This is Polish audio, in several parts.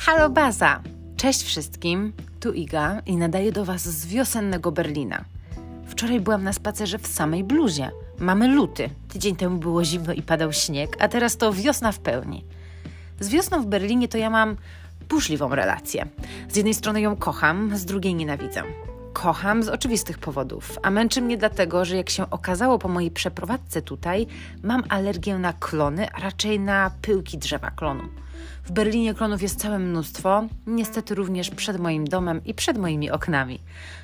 Halo Baza! Cześć wszystkim, tu Iga i nadaję do Was z wiosennego Berlina. Wczoraj byłam na spacerze w samej bluzie. Mamy luty. Tydzień temu było zimno i padał śnieg, a teraz to wiosna w pełni. Z wiosną w Berlinie to ja mam burzliwą relację. Z jednej strony ją kocham, z drugiej nienawidzę. Kocham z oczywistych powodów, a męczy mnie dlatego, że jak się okazało po mojej przeprowadzce tutaj, mam alergię na klony, a raczej na pyłki drzewa klonu. W Berlinie klonów jest całe mnóstwo, niestety również przed moim domem i przed moimi oknami.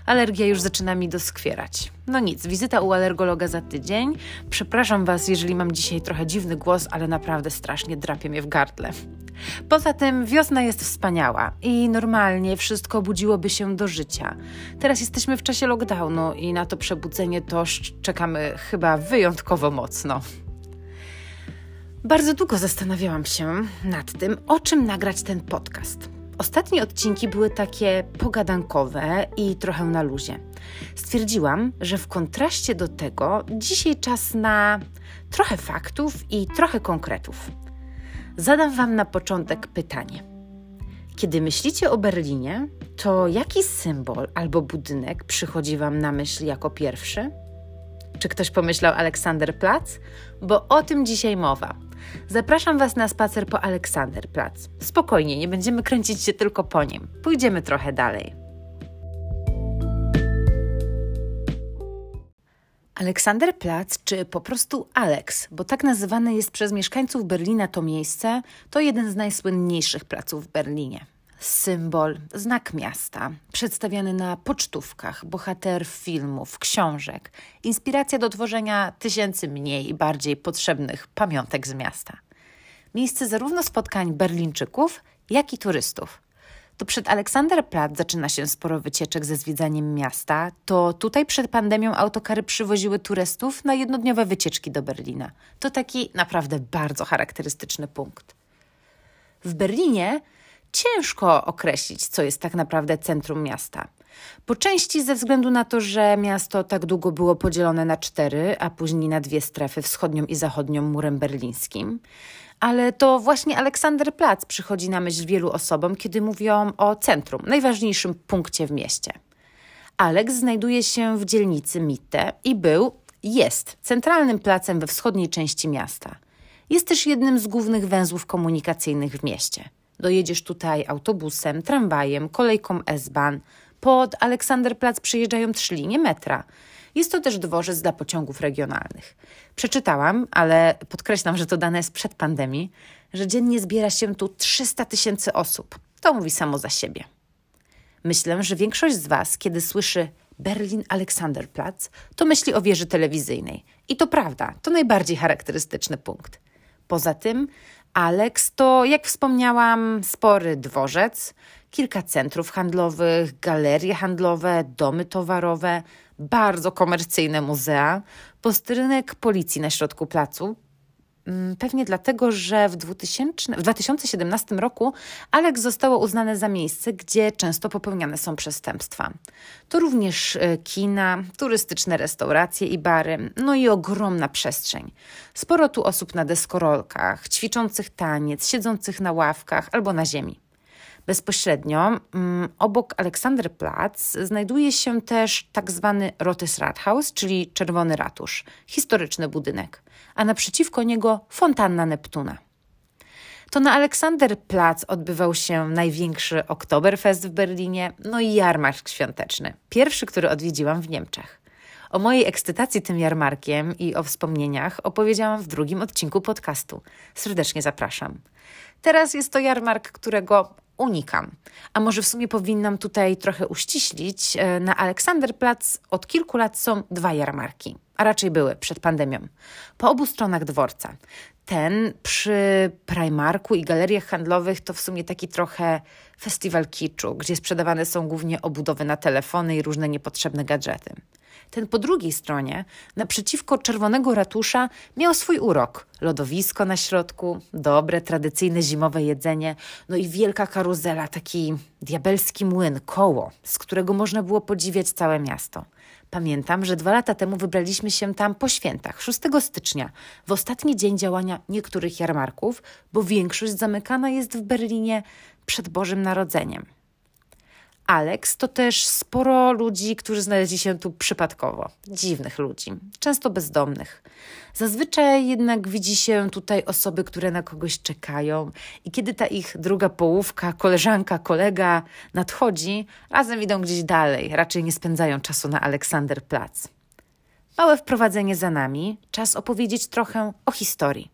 Alergia już zaczyna mi doskwierać. No nic, wizyta u alergologa za tydzień. Przepraszam Was, jeżeli mam dzisiaj trochę dziwny głos, ale naprawdę strasznie drapie mnie w gardle. Poza tym wiosna jest wspaniała i normalnie wszystko budziłoby się do życia. Teraz jesteśmy w czasie lockdownu i na to przebudzenie to czekamy chyba wyjątkowo mocno. Bardzo długo zastanawiałam się nad tym, o czym nagrać ten podcast. Ostatnie odcinki były takie pogadankowe i trochę na luzie. Stwierdziłam, że w kontraście do tego dzisiaj czas na trochę faktów i trochę konkretów. Zadam Wam na początek pytanie. Kiedy myślicie o Berlinie, to jaki symbol albo budynek przychodzi Wam na myśl jako pierwszy? Czy ktoś pomyślał Aleksanderplatz? Bo o tym dzisiaj mowa. Zapraszam Was na spacer po Aleksanderplatz. Spokojnie, nie będziemy kręcić się tylko po nim. Pójdziemy trochę dalej. Aleksanderplatz, czy po prostu Alex, bo tak nazywane jest przez mieszkańców Berlina to miejsce, to jeden z najsłynniejszych placów w Berlinie symbol, znak miasta, przedstawiany na pocztówkach, bohater filmów, książek, inspiracja do tworzenia tysięcy mniej i bardziej potrzebnych pamiątek z miasta. Miejsce zarówno spotkań Berlińczyków, jak i turystów. To przed Aleksanderplatz zaczyna się sporo wycieczek ze zwiedzaniem miasta. To tutaj przed pandemią autokary przywoziły turystów na jednodniowe wycieczki do Berlina. To taki naprawdę bardzo charakterystyczny punkt. W Berlinie ciężko określić, co jest tak naprawdę centrum miasta. Po części ze względu na to, że miasto tak długo było podzielone na cztery, a później na dwie strefy wschodnią i zachodnią murem berlińskim. Ale to właśnie Aleksanderplatz przychodzi na myśl wielu osobom, kiedy mówią o centrum, najważniejszym punkcie w mieście. Alex znajduje się w dzielnicy Mitte i był, jest centralnym placem we wschodniej części miasta. Jest też jednym z głównych węzłów komunikacyjnych w mieście. Dojedziesz tutaj autobusem, tramwajem, kolejką S-Bahn. Pod Aleksanderplatz przyjeżdżają trzy linie metra. Jest to też dworzec dla pociągów regionalnych. Przeczytałam, ale podkreślam, że to dane jest przed pandemii, że dziennie zbiera się tu 300 tysięcy osób. To mówi samo za siebie. Myślę, że większość z Was, kiedy słyszy Berlin Aleksanderplatz, to myśli o wieży telewizyjnej. I to prawda, to najbardziej charakterystyczny punkt. Poza tym Alex to, jak wspomniałam, spory dworzec, kilka centrów handlowych, galerie handlowe, domy towarowe, bardzo komercyjne muzea, posterunek policji na środku placu, pewnie dlatego, że w, 2000, w 2017 roku Alex zostało uznane za miejsce, gdzie często popełniane są przestępstwa. To również e, kina, turystyczne restauracje i bary, no i ogromna przestrzeń. Sporo tu osób na deskorolkach, ćwiczących taniec, siedzących na ławkach albo na ziemi. Bezpośrednio um, obok Aleksanderplatz znajduje się też tak zwany Rotes Rathaus, czyli Czerwony Ratusz, historyczny budynek, a naprzeciwko niego fontanna Neptuna. To na Aleksanderplatz odbywał się największy Oktoberfest w Berlinie, no i jarmark świąteczny, pierwszy, który odwiedziłam w Niemczech. O mojej ekscytacji tym jarmarkiem i o wspomnieniach opowiedziałam w drugim odcinku podcastu. Serdecznie zapraszam. Teraz jest to jarmark, którego unikam. A może w sumie powinnam tutaj trochę uściślić. E, na Aleksanderplatz od kilku lat są dwa jarmarki, a raczej były przed pandemią. Po obu stronach dworca. Ten przy Primarku i galeriach handlowych to w sumie taki trochę festiwal kiczu, gdzie sprzedawane są głównie obudowy na telefony i różne niepotrzebne gadżety. Ten po drugiej stronie, naprzeciwko czerwonego ratusza, miał swój urok. Lodowisko na środku, dobre, tradycyjne zimowe jedzenie, no i wielka karuzela, taki diabelski młyn, koło, z którego można było podziwiać całe miasto. Pamiętam, że dwa lata temu wybraliśmy się tam po świętach, 6 stycznia, w ostatni dzień działania niektórych jarmarków, bo większość zamykana jest w Berlinie przed Bożym Narodzeniem. Alex to też sporo ludzi, którzy znaleźli się tu przypadkowo. Dziwnych ludzi, często bezdomnych. Zazwyczaj jednak widzi się tutaj osoby, które na kogoś czekają, i kiedy ta ich druga połówka, koleżanka, kolega nadchodzi, razem idą gdzieś dalej, raczej nie spędzają czasu na Aleksanderplatz. Małe wprowadzenie za nami, czas opowiedzieć trochę o historii.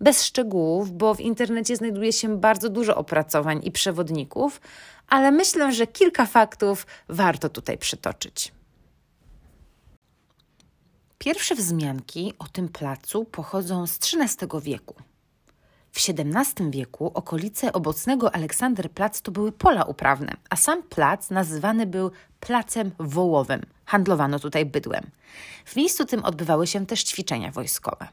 Bez szczegółów, bo w internecie znajduje się bardzo dużo opracowań i przewodników, ale myślę, że kilka faktów warto tutaj przytoczyć. Pierwsze wzmianki o tym placu pochodzą z XIII wieku. W XVII wieku okolice obecnego Aleksanderplatz to były pola uprawne, a sam plac nazywany był Placem Wołowym. Handlowano tutaj bydłem. W miejscu tym odbywały się też ćwiczenia wojskowe.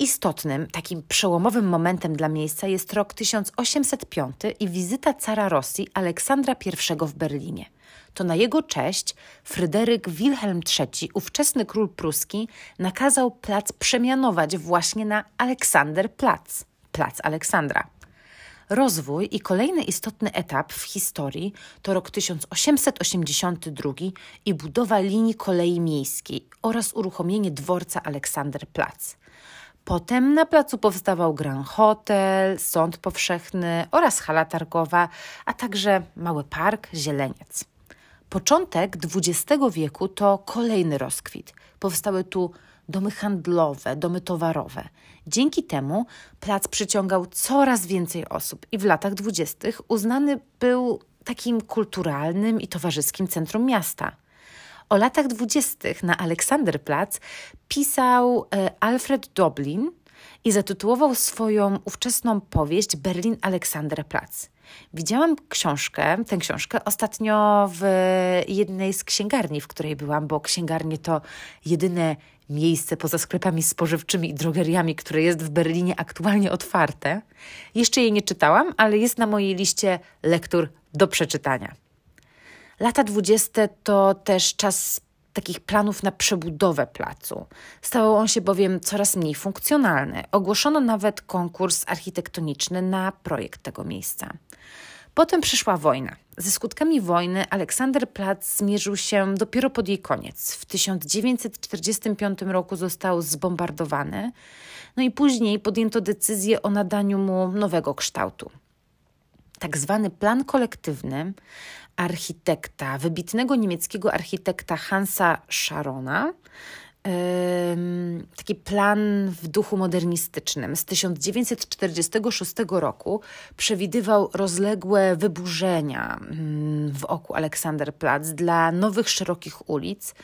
Istotnym, takim przełomowym momentem dla miejsca jest rok 1805 i wizyta cara Rosji Aleksandra I w Berlinie. To na jego cześć Fryderyk Wilhelm III, ówczesny król pruski, nakazał plac przemianować właśnie na Aleksanderplatz, plac Aleksandra. Rozwój i kolejny istotny etap w historii to rok 1882 i budowa linii kolei miejskiej oraz uruchomienie dworca Aleksanderplatz. Potem na placu powstawał Grand Hotel, sąd powszechny oraz hala targowa, a także mały park, zieleniec. Początek XX wieku to kolejny rozkwit. Powstały tu domy handlowe, domy towarowe. Dzięki temu plac przyciągał coraz więcej osób i w latach dwudziestych uznany był takim kulturalnym i towarzyskim centrum miasta. O latach dwudziestych na Aleksanderplatz pisał e, Alfred Doblin i zatytułował swoją ówczesną powieść Berlin Aleksanderplatz. Widziałam książkę, tę książkę ostatnio w jednej z księgarni, w której byłam, bo księgarnie to jedyne miejsce poza sklepami spożywczymi i drogeriami, które jest w Berlinie aktualnie otwarte. Jeszcze jej nie czytałam, ale jest na mojej liście lektur do przeczytania. Lata dwudzieste to też czas takich planów na przebudowę placu. Stał on się bowiem coraz mniej funkcjonalny. Ogłoszono nawet konkurs architektoniczny na projekt tego miejsca. Potem przyszła wojna. Ze skutkami wojny Aleksanderplatz zmierzył się dopiero pod jej koniec. W 1945 roku został zbombardowany, no i później podjęto decyzję o nadaniu mu nowego kształtu. Tak zwany plan kolektywny architekta, wybitnego niemieckiego architekta Hansa Scharona, taki plan w duchu modernistycznym z 1946 roku przewidywał rozległe wyburzenia mm, w oku Aleksanderplatz dla nowych szerokich ulic.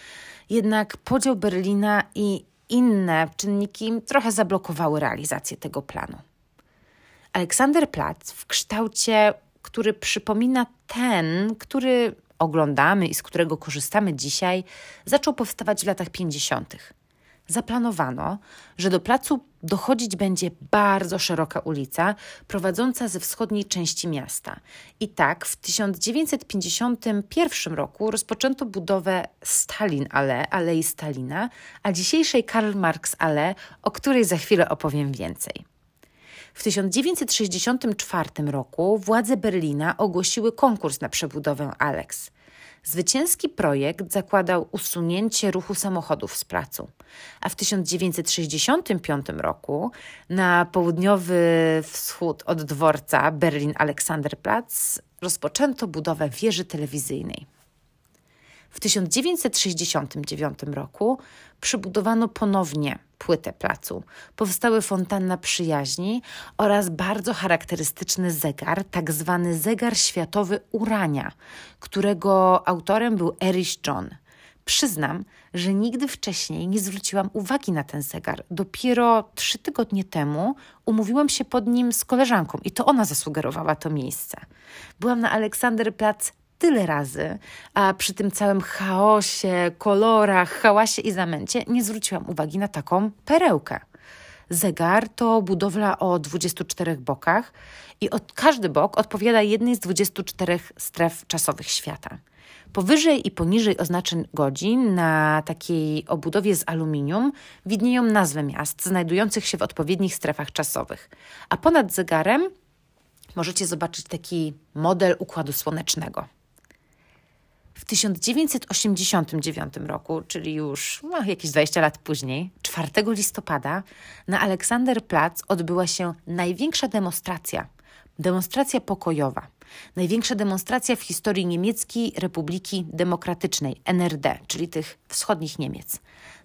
Jednak podział Berlina i inne czynniki trochę zablokowały realizację tego planu. Aleksanderplatz w kształcie, który przypomina ten, który oglądamy i z którego korzystamy dzisiaj, zaczął powstawać w latach 50. Zaplanowano, że do placu dochodzić będzie bardzo szeroka ulica prowadząca ze wschodniej części miasta. I tak w 1951 roku rozpoczęto budowę Stalin Allee, Alei Stalina, a dzisiejszej Karl Marx Allee, o której za chwilę opowiem więcej. W 1964 roku władze Berlina ogłosiły konkurs na przebudowę Alex. Zwycięski projekt zakładał usunięcie ruchu samochodów z placu, a w 1965 roku na południowy wschód od dworca Berlin-Alexanderplatz rozpoczęto budowę wieży telewizyjnej. W 1969 roku przybudowano ponownie płytę placu. Powstały fontanna przyjaźni oraz bardzo charakterystyczny zegar, tak zwany zegar światowy Urania, którego autorem był Erich John. Przyznam, że nigdy wcześniej nie zwróciłam uwagi na ten zegar. Dopiero trzy tygodnie temu umówiłam się pod nim z koleżanką i to ona zasugerowała to miejsce. Byłam na Aleksanderplatz tyle razy, a przy tym całym chaosie, kolorach, hałasie i zamęcie nie zwróciłam uwagi na taką perełkę. Zegar to budowla o 24 bokach i od, każdy bok odpowiada jednej z 24 stref czasowych świata. Powyżej i poniżej oznaczeń godzin na takiej obudowie z aluminium widnieją nazwy miast znajdujących się w odpowiednich strefach czasowych, a ponad zegarem możecie zobaczyć taki model układu słonecznego. W 1989 roku, czyli już no, jakieś 20 lat później, 4 listopada, na Aleksanderplatz odbyła się największa demonstracja. Demonstracja pokojowa. Największa demonstracja w historii Niemieckiej Republiki Demokratycznej, NRD, czyli tych wschodnich Niemiec.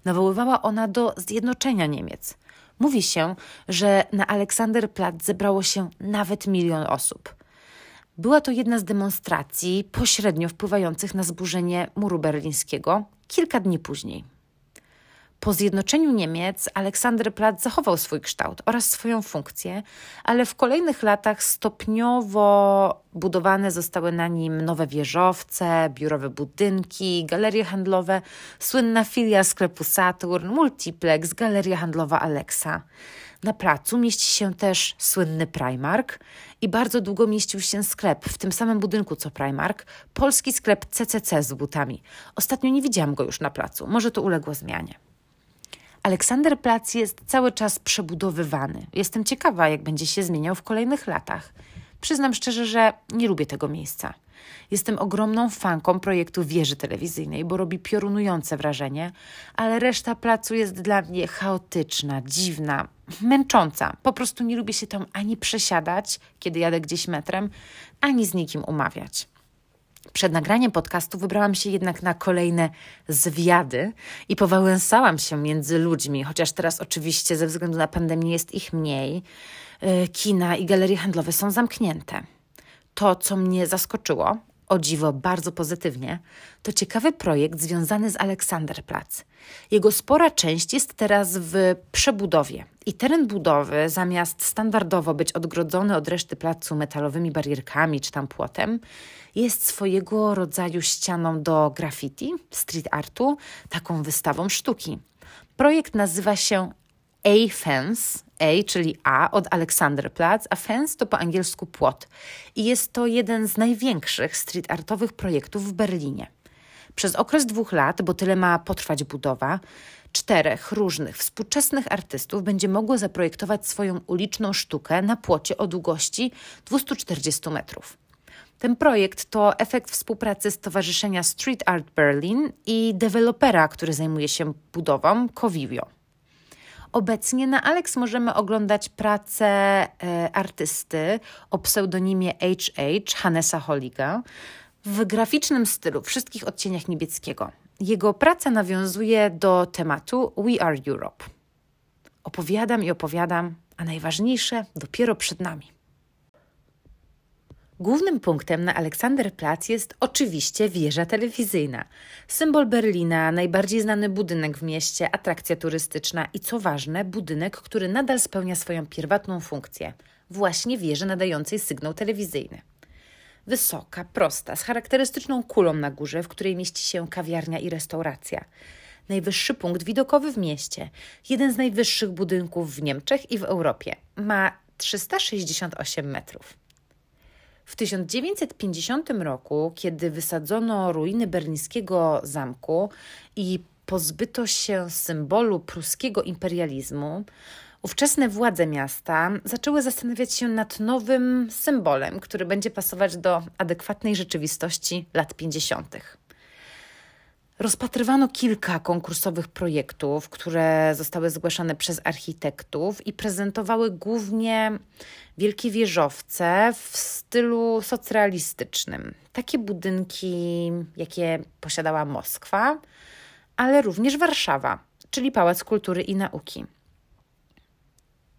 Nawoływała ona do zjednoczenia Niemiec. Mówi się, że na Aleksanderplatz zebrało się nawet milion osób. Była to jedna z demonstracji pośrednio wpływających na zburzenie muru berlińskiego kilka dni później. Po zjednoczeniu Niemiec Aleksanderplatz zachował swój kształt oraz swoją funkcję, ale w kolejnych latach stopniowo budowane zostały na nim nowe wieżowce, biurowe budynki, galerie handlowe, słynna filia sklepu Saturn, multiplex, galeria handlowa Alexa. Na placu mieści się też słynny Primark i bardzo długo mieścił się sklep w tym samym budynku co Primark, polski sklep CCC z butami. Ostatnio nie widziałam go już na placu, może to uległo zmianie. Aleksanderplatz jest cały czas przebudowywany. Jestem ciekawa, jak będzie się zmieniał w kolejnych latach. Przyznam szczerze, że nie lubię tego miejsca. Jestem ogromną fanką projektu wieży telewizyjnej, bo robi piorunujące wrażenie, ale reszta placu jest dla mnie chaotyczna, dziwna, męcząca. Po prostu nie lubię się tam ani przesiadać, kiedy jadę gdzieś metrem, ani z nikim umawiać. Przed nagraniem podcastu wybrałam się jednak na kolejne zwiady i powałęsałam się między ludźmi, chociaż teraz oczywiście ze względu na pandemię jest ich mniej. Y, kina i galerie handlowe są zamknięte. To, co mnie zaskoczyło, o dziwo bardzo pozytywnie, to ciekawy projekt związany z Aleksanderplatz. Jego spora część jest teraz w przebudowie i teren budowy, zamiast standardowo być odgrodzony od reszty placu metalowymi barierkami czy tam płotem, jest swojego rodzaju ścianą do graffiti, street artu, taką wystawą sztuki. Projekt nazywa się A-Fence, A, czyli A od Alexanderplatz, a fence to po angielsku płot. I jest to jeden z największych street artowych projektów w Berlinie. Przez okres dwóch lat, bo tyle ma potrwać budowa, czterech różnych współczesnych artystów będzie mogło zaprojektować swoją uliczną sztukę na płocie o długości 240 metrów. Ten projekt to efekt współpracy Stowarzyszenia Street Art Berlin i dewelopera, który zajmuje się budową, Covivio. Obecnie na Alex możemy oglądać pracę e, artysty o pseudonimie HH, Hannesa Holiga, w graficznym stylu, wszystkich odcieniach niebieskiego. Jego praca nawiązuje do tematu We Are Europe. Opowiadam i opowiadam, a najważniejsze dopiero przed nami. Głównym punktem na Aleksanderplatz jest oczywiście wieża telewizyjna. Symbol Berlina, najbardziej znany budynek w mieście, atrakcja turystyczna i co ważne, budynek, który nadal spełnia swoją pierwotną funkcję właśnie wieży nadającej sygnał telewizyjny. Wysoka, prosta, z charakterystyczną kulą na górze, w której mieści się kawiarnia i restauracja. Najwyższy punkt widokowy w mieście, jeden z najwyższych budynków w Niemczech i w Europie. Ma 368 metrów. W 1950 roku, kiedy wysadzono ruiny berlińskiego zamku i pozbyto się symbolu pruskiego imperializmu, ówczesne władze miasta zaczęły zastanawiać się nad nowym symbolem, który będzie pasować do adekwatnej rzeczywistości lat 50. Rozpatrywano kilka konkursowych projektów, które zostały zgłaszane przez architektów i prezentowały głównie wielkie wieżowce w stylu socrealistycznym. Takie budynki, jakie posiadała Moskwa, ale również Warszawa, czyli Pałac Kultury i Nauki.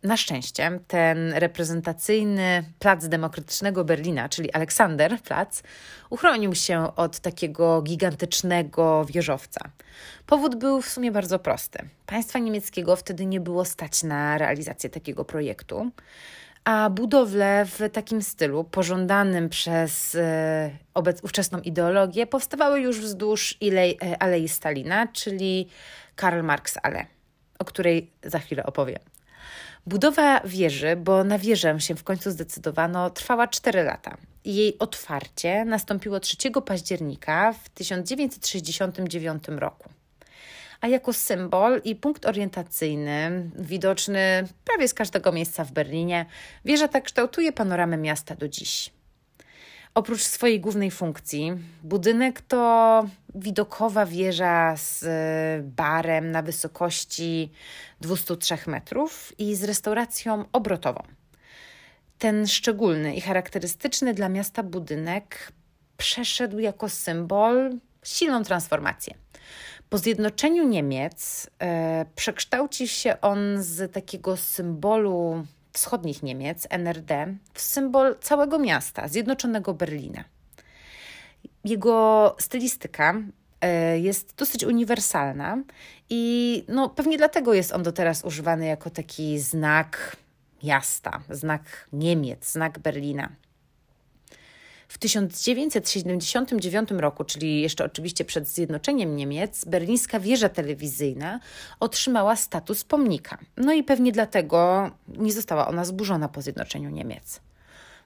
Na szczęście ten reprezentacyjny plac demokratycznego Berlina, czyli Aleksanderplatz, uchronił się od takiego gigantycznego wieżowca. Powód był w sumie bardzo prosty. Państwa niemieckiego wtedy nie było stać na realizację takiego projektu, a budowle w takim stylu, pożądanym przez e, obec, ówczesną ideologię, powstawały już wzdłuż Ilej, e, Alei Stalina, czyli Karl Marx Ale, o której za chwilę opowiem. Budowa wieży, bo na wieżę się w końcu zdecydowano, trwała 4 lata. Jej otwarcie nastąpiło 3 października w 1969 roku. a jako symbol i punkt orientacyjny, widoczny prawie z każdego miejsca w Berlinie, wieża ta kształtuje panoramę miasta do dziś. Oprócz swojej głównej funkcji, budynek to widokowa wieża z barem na wysokości 203 metrów i z restauracją obrotową. Ten szczególny i charakterystyczny dla miasta budynek przeszedł jako symbol silną transformację. Po zjednoczeniu Niemiec e, przekształcił się on z takiego symbolu wschodnich Niemiec, NRD, w symbol całego miasta, zjednoczonego Berlina. Jego stylistyka e, jest dosyć uniwersalna i no, pewnie dlatego jest on do teraz używany jako taki znak miasta, znak Niemiec, znak Berlina. W 1979 roku, czyli jeszcze oczywiście przed zjednoczeniem Niemiec, berlińska wieża telewizyjna otrzymała status pomnika. No i pewnie dlatego nie została ona zburzona po zjednoczeniu Niemiec.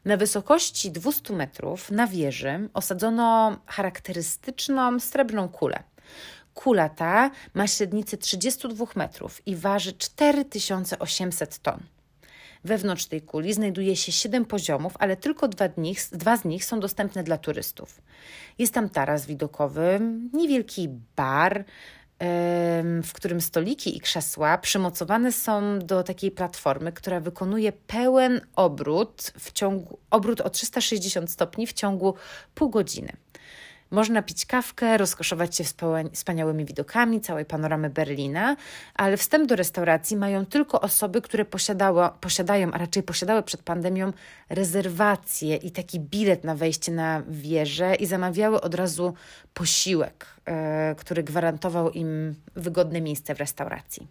Na wysokości 200 metrów na wieży osadzono charakterystyczną srebrną kulę. Kula ta ma średnicę 32 metrów i waży 4800 ton. Wewnątrz tej kuli znajduje się siedem poziomów, ale tylko dwa, nich, dwa z nich są dostępne dla turystów. Jest tam taras widokowy, niewielki bar, w którym stoliki i krzesła przymocowane są do takiej platformy, która wykonuje pełen obrót w ciągu obrót o 360 stopni w ciągu pół godziny. Można pić kawkę, rozkoszować się wspaniałymi widokami całej panoramy Berlina, ale wstęp do restauracji mają tylko osoby, które posiadały, posiadają, a raczej posiadały przed pandemią rezerwację i taki bilet na wejście na wieżę i zamawiały od razu posiłek, yy, który gwarantował im wygodne miejsce w restauracji.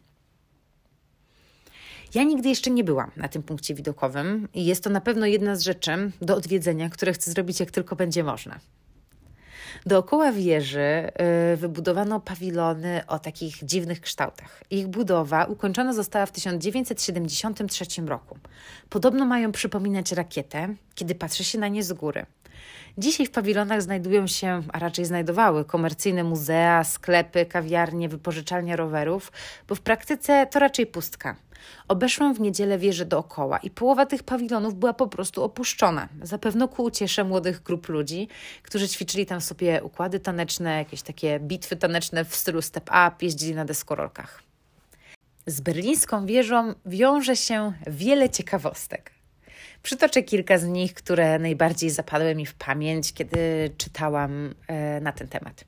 Ja nigdy jeszcze nie byłam na tym punkcie widokowym i jest to na pewno jedna z rzeczy do odwiedzenia, które chcę zrobić jak tylko będzie można. Dookoła wieży y, wybudowano pawilony o takich dziwnych kształtach. Ich budowa ukończona została w 1973 roku. Podobno mają przypominać rakietę, kiedy patrzy się na nie z góry. Dzisiaj w pawilonach znajdują się, a raczej znajdowały, komercyjne muzea, sklepy, kawiarnie, wypożyczalnia rowerów, bo w praktyce to raczej pustka. Obeszłam w niedzielę wieżę dookoła i połowa tych pawilonów była po prostu opuszczona. Zapewne ku uciesze młodych grup ludzi, którzy ćwiczyli tam sobie układy taneczne, jakieś takie bitwy taneczne w stylu step-up, jeździli na deskorolkach. Z berlińską wieżą wiąże się wiele ciekawostek. Przytoczę kilka z nich, które najbardziej zapadły mi w pamięć, kiedy czytałam e, na ten temat.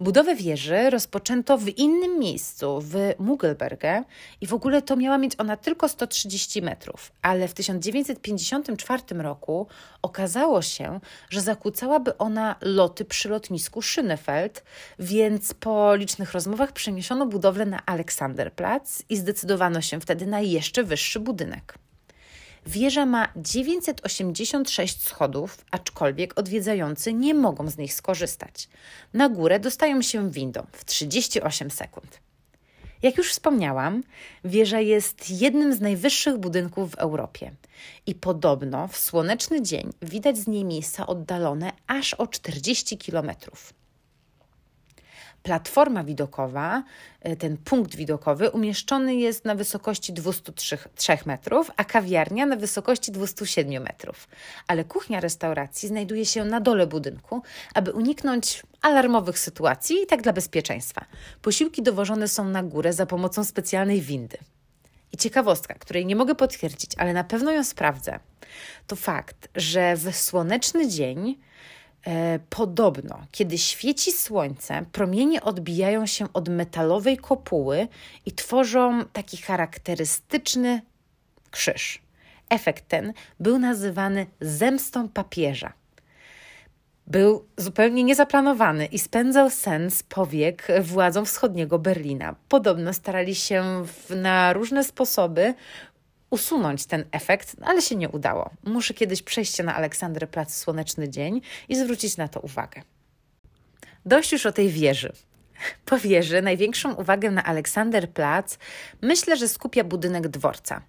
Budowę wieży rozpoczęto w innym miejscu, w Mugelberge i w ogóle to miała mieć ona tylko 130 metrów, ale w 1954 roku okazało się, że zakłócałaby ona loty przy lotnisku Schönefeld, więc po licznych rozmowach przeniesiono budowlę na Aleksanderplatz i zdecydowano się wtedy na jeszcze wyższy budynek. Wieża ma 986 schodów, aczkolwiek odwiedzający nie mogą z nich skorzystać. Na górę dostają się windą w 38 sekund. Jak już wspomniałam, wieża jest jednym z najwyższych budynków w Europie i podobno w słoneczny dzień widać z niej miejsca oddalone aż o 40 kilometrów. Platforma widokowa, e, ten punkt widokowy, umieszczony jest na wysokości 203 metrów, a kawiarnia na wysokości 207 metrów. Ale kuchnia restauracji znajduje się na dole budynku, aby uniknąć alarmowych sytuacji i tak dla bezpieczeństwa. Posiłki dowożone są na górę za pomocą specjalnej windy. I ciekawostka, której nie mogę potwierdzić, ale na pewno ją sprawdzę, to fakt, że w słoneczny dzień podobno, kiedy świeci słońce, promienie odbijają się od metalowej kopuły i tworzą taki charakterystyczny krzyż. Efekt ten był nazywany zemstą papieża. Był zupełnie niezaplanowany i spędzał sens powiek władzom wschodniego Berlina. Podobno starali się w, na różne sposoby usunąć ten efekt, ale się nie udało. Muszę kiedyś przejść na Aleksanderplatz w słoneczny dzień i zwrócić na to uwagę. Dość już o tej wieży. Po wieży największą uwagę na Aleksanderplatz myślę, że skupia budynek dworca.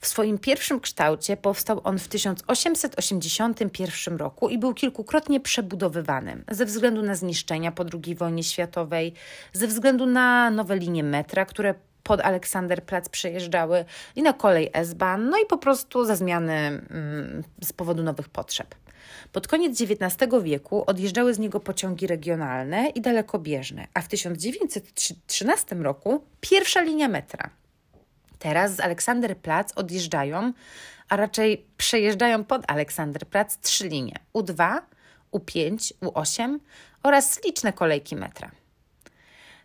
W swoim pierwszym kształcie powstał on w 1881 roku i był kilkukrotnie przebudowywany ze względu na zniszczenia po II wojnie światowej, ze względu na nowe linie metra, które pod Aleksanderplatz przejeżdżały i na kolej S-Bahn, no i po prostu za zmiany mm, z powodu nowych potrzeb. Pod koniec XIX wieku odjeżdżały z niego pociągi regionalne i dalekobieżne, a w 1913 roku pierwsza linia metra. Teraz z Aleksanderplatz odjeżdżają, a raczej przejeżdżają pod Aleksanderplatz trzy linie: U2, U5, U8 oraz liczne kolejki metra.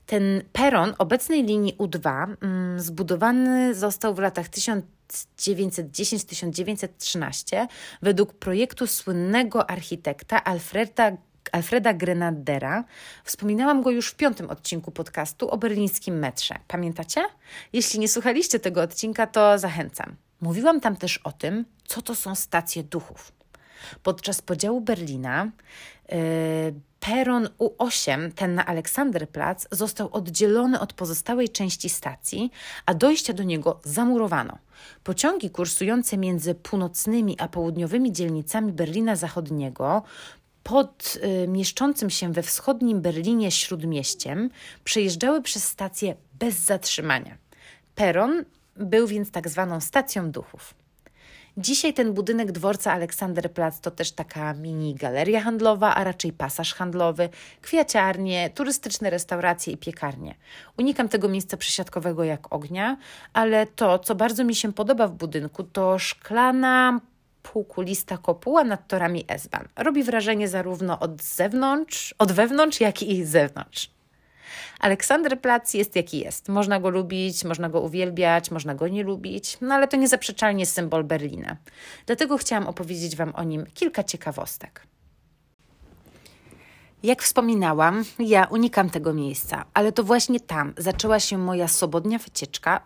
Ten peron obecnej linii U2 mm, zbudowany został w latach 1910-1913 według projektu słynnego architekta Alfreda Alfreda Grenadera. Wspominałam go już w piątym odcinku podcastu o berlińskim metrze. Pamiętacie? Jeśli nie słuchaliście tego odcinka, to zachęcam. Mówiłam tam też o tym, co to są stacje duchów. Podczas podziału Berlina yy, peron U8, ten na Aleksanderplatz, został oddzielony od pozostałej części stacji, a dojścia do niego zamurowano. Pociągi kursujące między północnymi a południowymi dzielnicami Berlina Zachodniego pod y, mieszczącym się we wschodnim Berlinie śródmieściem przejeżdżały przez stację bez zatrzymania. Peron był więc tak zwaną stacją duchów. Dzisiaj ten budynek dworca Aleksanderplatz to też taka mini galeria handlowa, a raczej pasaż handlowy, kwiaciarnie, turystyczne restauracje i piekarnie. Unikam tego miejsca przesiadkowego jak ognia, ale to, co bardzo mi się podoba w budynku, to szklana półkulista kopuła nad torami S-Bahn. Robi wrażenie zarówno od zewnątrz, od wewnątrz, jak i z zewnątrz. Aleksanderplatz jest jaki jest. Można go lubić, można go uwielbiać, można go nie lubić, no ale to niezaprzeczalnie symbol Berlina. Dlatego chciałam opowiedzieć Wam o nim kilka ciekawostek. Jak wspominałam, ja unikam tego miejsca, ale to właśnie tam zaczęła się moja sobodnia wycieczka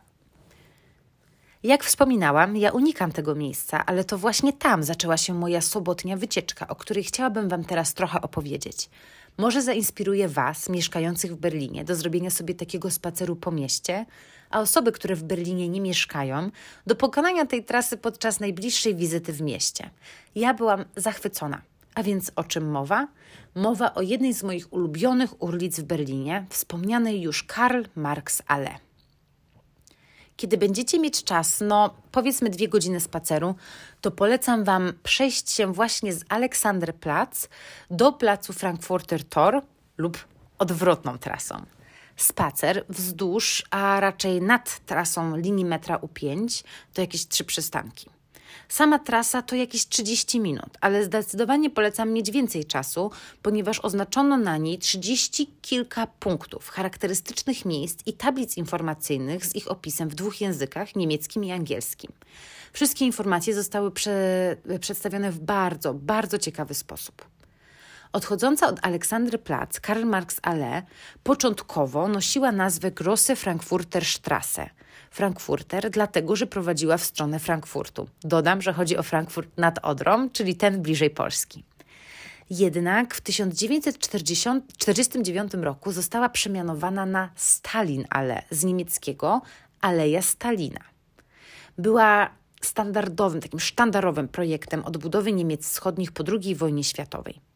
jak wspominałam, ja unikam tego miejsca, ale to właśnie tam zaczęła się moja sobotnia wycieczka, o której chciałabym Wam teraz trochę opowiedzieć. Może zainspiruje Was, mieszkających w Berlinie, do zrobienia sobie takiego spaceru po mieście, a osoby, które w Berlinie nie mieszkają, do pokonania tej trasy podczas najbliższej wizyty w mieście. Ja byłam zachwycona. A więc o czym mowa? Mowa o jednej z moich ulubionych ulic w Berlinie, wspomnianej już Karl Marx Allee. Kiedy będziecie mieć czas, no powiedzmy dwie godziny spaceru, to polecam Wam przejść się właśnie z Aleksanderplatz do placu Frankfurter Tor lub odwrotną trasą. Spacer wzdłuż, a raczej nad trasą linii metra U5 to jakieś trzy przystanki. Sama trasa to jakieś 30 minut, ale zdecydowanie polecam mieć więcej czasu, ponieważ oznaczono na niej 30 kilka punktów, charakterystycznych miejsc i tablic informacyjnych z ich opisem w dwóch językach, niemieckim i angielskim. Wszystkie informacje zostały prze, przedstawione w bardzo, bardzo ciekawy sposób. Odchodząca od Aleksandry Platz Karl Marx Allee początkowo nosiła nazwę Grosse Frankfurter Straße. Frankfurter, dlatego że prowadziła w stronę Frankfurtu. Dodam, że chodzi o Frankfurt nad Odrą, czyli ten bliżej Polski. Jednak w 1949 roku została przemianowana na Stalin Allee z niemieckiego Aleja Stalina. Była standardowym, takim sztandarowym projektem odbudowy Niemiec wschodnich po II wojnie światowej.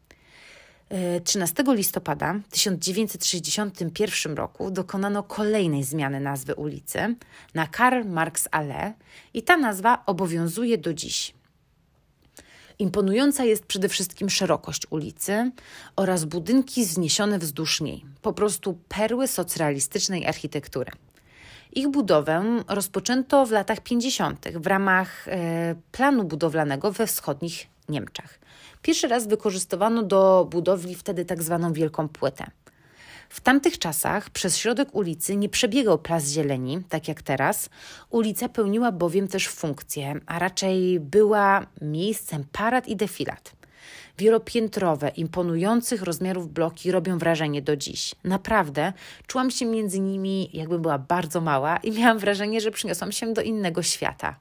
13 listopada 1961 roku dokonano kolejnej zmiany nazwy ulicy na Karl Marx Allee i ta nazwa obowiązuje do dziś. Imponująca jest przede wszystkim szerokość ulicy oraz budynki wzniesione wzdłuż niej, po prostu perły socrealistycznej architektury. Ich budowę rozpoczęto w latach 50. w ramach e, planu budowlanego we wschodnich Niemczech. Pierwszy raz wykorzystywano do budowli wtedy tak zwaną wielką płytę. W tamtych czasach przez środek ulicy nie przebiegał plac zieleni, tak jak teraz. Ulica pełniła bowiem też funkcję, a raczej była miejscem parad i defilat. Wielopiętrowe, imponujących rozmiarów bloki robią wrażenie do dziś. Naprawdę czułam się między nimi, jakby była bardzo mała i miałam wrażenie, że przyniosłam się do innego świata.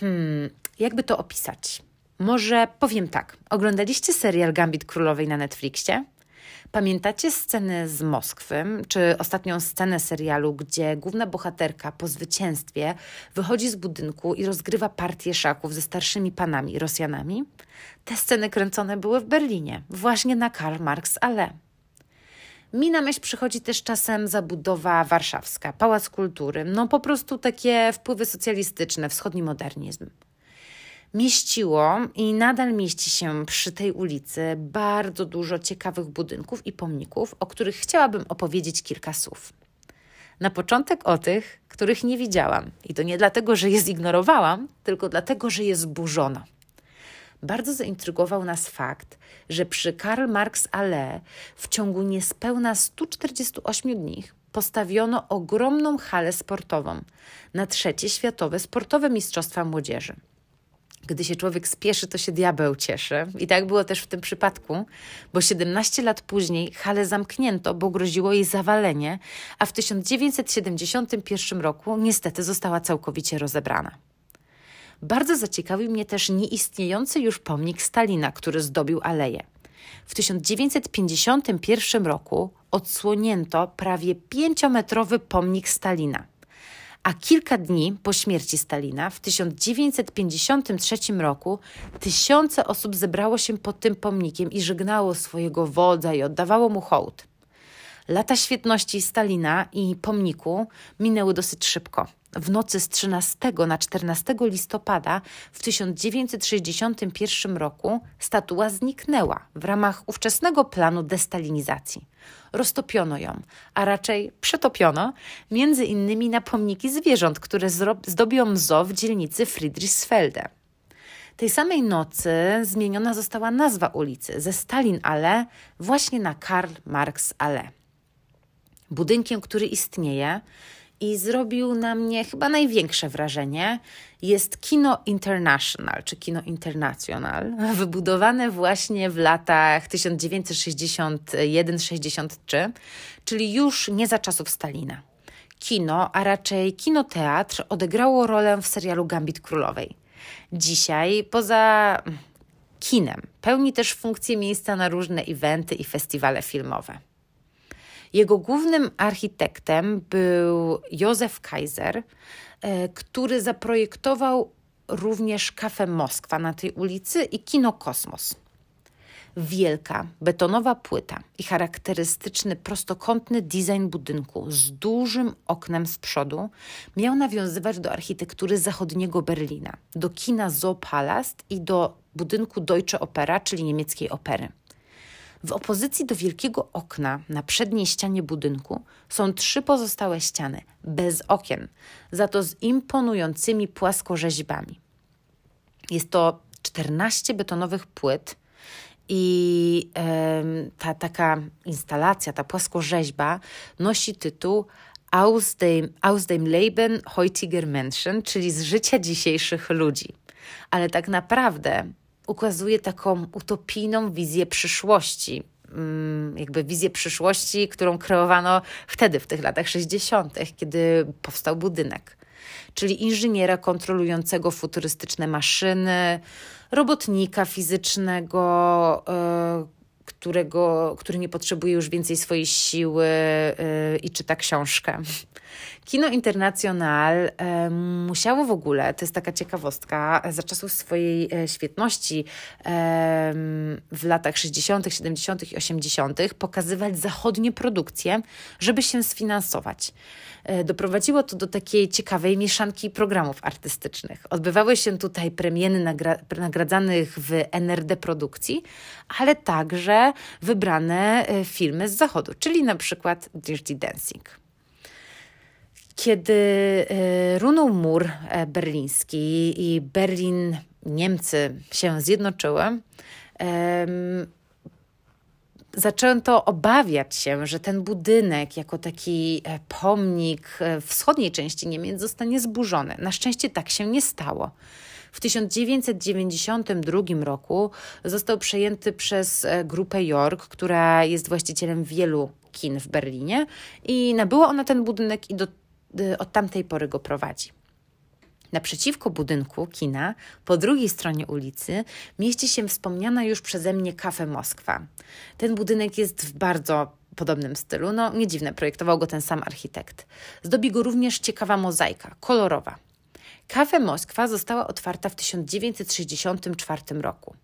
Hmm, jakby to opisać? Może powiem tak. Oglądaliście serial Gambit Królowej na Netflixie? Pamiętacie scenę z Moskwy, czy ostatnią scenę serialu, gdzie główna bohaterka po zwycięstwie wychodzi z budynku i rozgrywa partię szaków ze starszymi panami Rosjanami? Te sceny kręcone były w Berlinie, właśnie na Karl Marx Allee. Mi na myśl przychodzi też czasem zabudowa warszawska, Pałac Kultury, no po prostu takie wpływy socjalistyczne, wschodni modernizm. Mieściło i nadal mieści się przy tej ulicy bardzo dużo ciekawych budynków i pomników, o których chciałabym opowiedzieć kilka słów. Na początek o tych, których nie widziałam. I to nie dlatego, że je zignorowałam, tylko dlatego, że je zburzono bardzo zaintrygował nas fakt, że przy Karl Marx Allee w ciągu niespełna 148 dni postawiono ogromną halę sportową na trzecie światowe sportowe mistrzostwa młodzieży. Gdy się człowiek spieszy, to się diabeł cieszy. I tak było też w tym przypadku, bo 17 lat później halę zamknięto, bo groziło jej zawalenie, a w 1971 roku niestety została całkowicie rozebrana. Bardzo zaciekawił mnie też nieistniejący już pomnik Stalina, który zdobił aleję. W 1951 roku odsłonięto prawie pięciometrowy pomnik Stalina. A kilka dni po śmierci Stalina, w 1953 roku, tysiące osób zebrało się pod tym pomnikiem i żegnało swojego wodza i oddawało mu hołd. Lata świetności Stalina i pomniku minęły dosyć szybko w nocy z 13 na 14 listopada w 1961 roku statua zniknęła w ramach ówczesnego planu destalinizacji. Roztopiono ją, a raczej przetopiono, między innymi na pomniki zwierząt, które zdobią zoo w dzielnicy Friedrichsfelde. Tej samej nocy zmieniona została nazwa ulicy ze Stalin Allee właśnie na Karl Marx Allee. Budynkiem, który istnieje, i zrobił na mnie chyba największe wrażenie, jest Kino International, czy Kino International, wybudowane właśnie w latach 1961-63, czyli już nie za czasów Stalina. Kino, a raczej kinoteatr, odegrało rolę w serialu Gambit Królowej. Dzisiaj, poza kinem, pełni też funkcję miejsca na różne eventy i festiwale filmowe. Jego głównym architektem był Józef Kaiser, e, który zaprojektował również kafę Moskwa na tej ulicy i kino Kosmos. Wielka, betonowa płyta i charakterystyczny prostokątny design budynku z dużym oknem z przodu miał nawiązywać do architektury zachodniego Berlina, do kina Zoopalast i do budynku Deutsche Opera, czyli niemieckiej opery. W opozycji do wielkiego okna na przedniej ścianie budynku są trzy pozostałe ściany, bez okien, za to z imponującymi płaskorzeźbami. Jest to 14 betonowych płyt i ta taka instalacja, ta płaskorzeźba nosi tytuł Aus dem, aus dem Leben heutiger Menschen, czyli z życia dzisiejszych ludzi. Ale tak naprawdę ukazuje taką utopijną wizję przyszłości. Mm, jakby wizję przyszłości, którą kreowano wtedy, w tych latach 60., kiedy powstał budynek. Czyli inżyniera kontrolującego futurystyczne maszyny, robotnika fizycznego, e, którego, który nie potrzebuje już więcej swojej siły e, i czyta książkę. Kino International musiało w ogóle, to jest taka ciekawostka, za czasów swojej e, świetności w latach 60., 70. i 80. pokazywać zachodnie produkcje, żeby się sfinansować. E, doprowadziło to do takiej ciekawej mieszanki programów artystycznych. Odbywały się tutaj premiery nagra nagradzanych w NRD produkcji, ale także wybrane e, filmy z zachodu, czyli na przykład Dirty Dancing. Kiedy e, runął mur e, berliński i Berlin, Niemcy się zjednoczyły, zaczęto obawiać się, że ten budynek, jako taki e, pomnik wschodniej części Niemiec, zostanie zburzony. Na szczęście tak się nie stało. W 1992 roku został przejęty przez grupę York, która jest właścicielem wielu kin w Berlinie i nabyła ona ten budynek i do Y, od tamtej pory go prowadzi. Naprzeciwko budynku kina, po drugiej stronie ulicy, mieści się wspomniana już przeze mnie Kafe Moskwa. Ten budynek jest w bardzo podobnym stylu. No, nie dziwne, projektował go ten sam architekt. Zdobi go również ciekawa mozaika, kolorowa. Kafe Moskwa została otwarta w 1964 roku.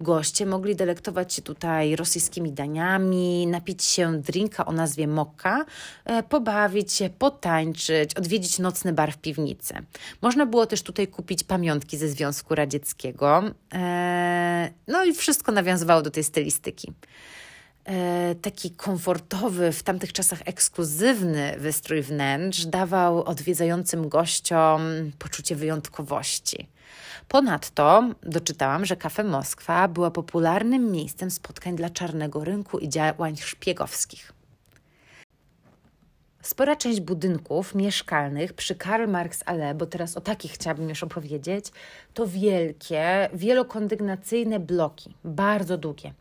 Goście mogli delektować się tutaj rosyjskimi daniami, napić się drinka o nazwie mokka, e, pobawić się, potańczyć, odwiedzić nocny bar w piwnicy. Można było też tutaj kupić pamiątki ze Związku Radzieckiego. E, no i wszystko nawiązywało do tej stylistyki. E, taki komfortowy, w tamtych czasach ekskluzywny wystrój wnętrz dawał odwiedzającym gościom poczucie wyjątkowości. Ponadto doczytałam, że Kafe Moskwa była popularnym miejscem spotkań dla czarnego rynku i działań szpiegowskich. Spora część budynków mieszkalnych przy Karl Marx Allee, bo teraz o takich chciałabym już opowiedzieć, to wielkie, wielokondygnacyjne bloki, bardzo długie.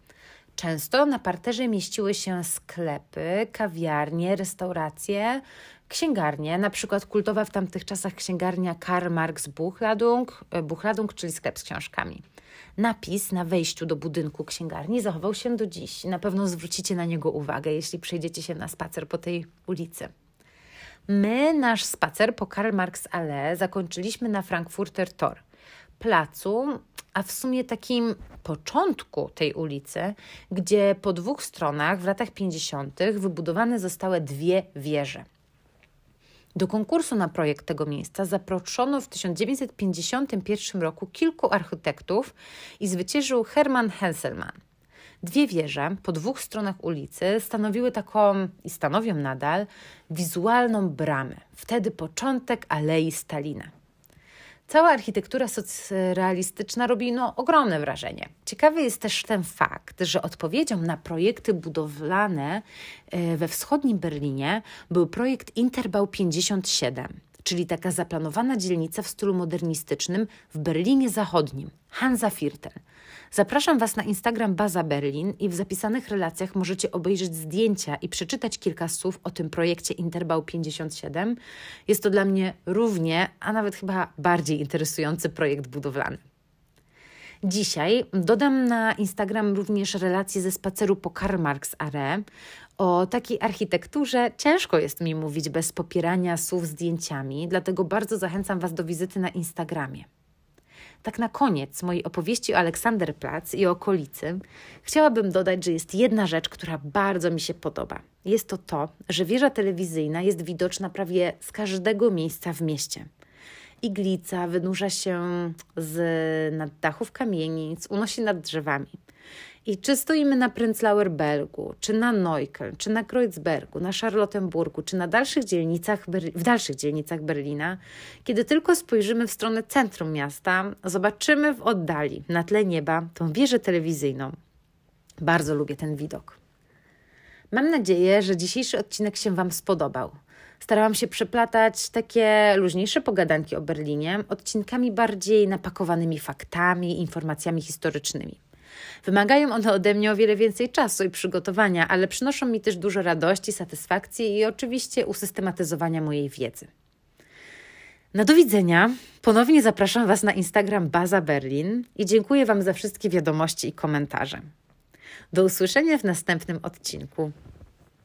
Często na parterze mieściły się sklepy, kawiarnie, restauracje, księgarnie, na przykład kultowa w tamtych czasach księgarnia Karl Marx Buchladung, e, Buchladung, czyli sklep z książkami. Napis na wejściu do budynku księgarni zachował się do dziś. Na pewno zwrócicie na niego uwagę, jeśli przejdziecie się na spacer po tej ulicy. My nasz spacer po Karl Marx Allee zakończyliśmy na Frankfurter Tor, placu, a w sumie takim początku tej ulicy, gdzie po dwóch stronach w latach 50. wybudowane zostały dwie wieże. Do konkursu na projekt tego miejsca zaproszono w 1951 roku kilku architektów i zwyciężył Hermann Hesselmann. Dwie wieże po dwóch stronach ulicy stanowiły taką, i stanowią nadal, wizualną bramę. Wtedy początek Alei Stalina. Cała architektura socrealistyczna robi no, ogromne wrażenie. Ciekawy jest też ten fakt, że odpowiedzią na projekty budowlane e, we wschodnim Berlinie był projekt Interbau 57, czyli taka zaplanowana dzielnica w stylu modernistycznym w Berlinie Zachodnim, Hansa Viertel. Zapraszam Was na Instagram Baza Berlin i w zapisanych relacjach możecie obejrzeć zdjęcia i przeczytać kilka słów o tym projekcie Interbau 57. Jest to dla mnie równie, a nawet chyba bardziej interesujący projekt budowlany. Dzisiaj dodam na Instagram również relacje ze spaceru po Karl Marx Are. O takiej architekturze ciężko jest mi mówić bez popierania słów zdjęciami, dlatego bardzo zachęcam Was do wizyty na Instagramie. Tak na koniec mojej opowieści o Aleksanderplatz i okolicy chciałabym dodać, że jest jedna rzecz, która bardzo mi się podoba. Jest to to, że wieża telewizyjna jest widoczna prawie z każdego miejsca w mieście. Iglica wynurza się z nad dachów kamienic, unosi nad drzewami. I czy stoimy na Prenzlauer Bergu, czy na Neukölln, czy na Kreuzbergu, na Charlottenburgu, czy na dalszych dzielnicach, w dalszych dzielnicach Berlina, kiedy tylko spojrzymy w stronę centrum miasta, zobaczymy w oddali, na tle nieba, tą wieżę telewizyjną. Bardzo lubię ten widok. Mam nadzieję, że dzisiejszy odcinek się Wam spodobał. Starałam się przeplatać takie luźniejsze pogadanki o Berlinie odcinkami bardziej napakowanymi faktami, informacjami historycznymi. Wymagają one ode mnie o wiele więcej czasu i przygotowania, ale przynoszą mi też dużo radości, satysfakcji i oczywiście usystematyzowania mojej wiedzy. Na do widzenia. Ponownie zapraszam Was na Instagram Baza Berlin i dziękuję Wam za wszystkie wiadomości i komentarze. Do usłyszenia w następnym odcinku.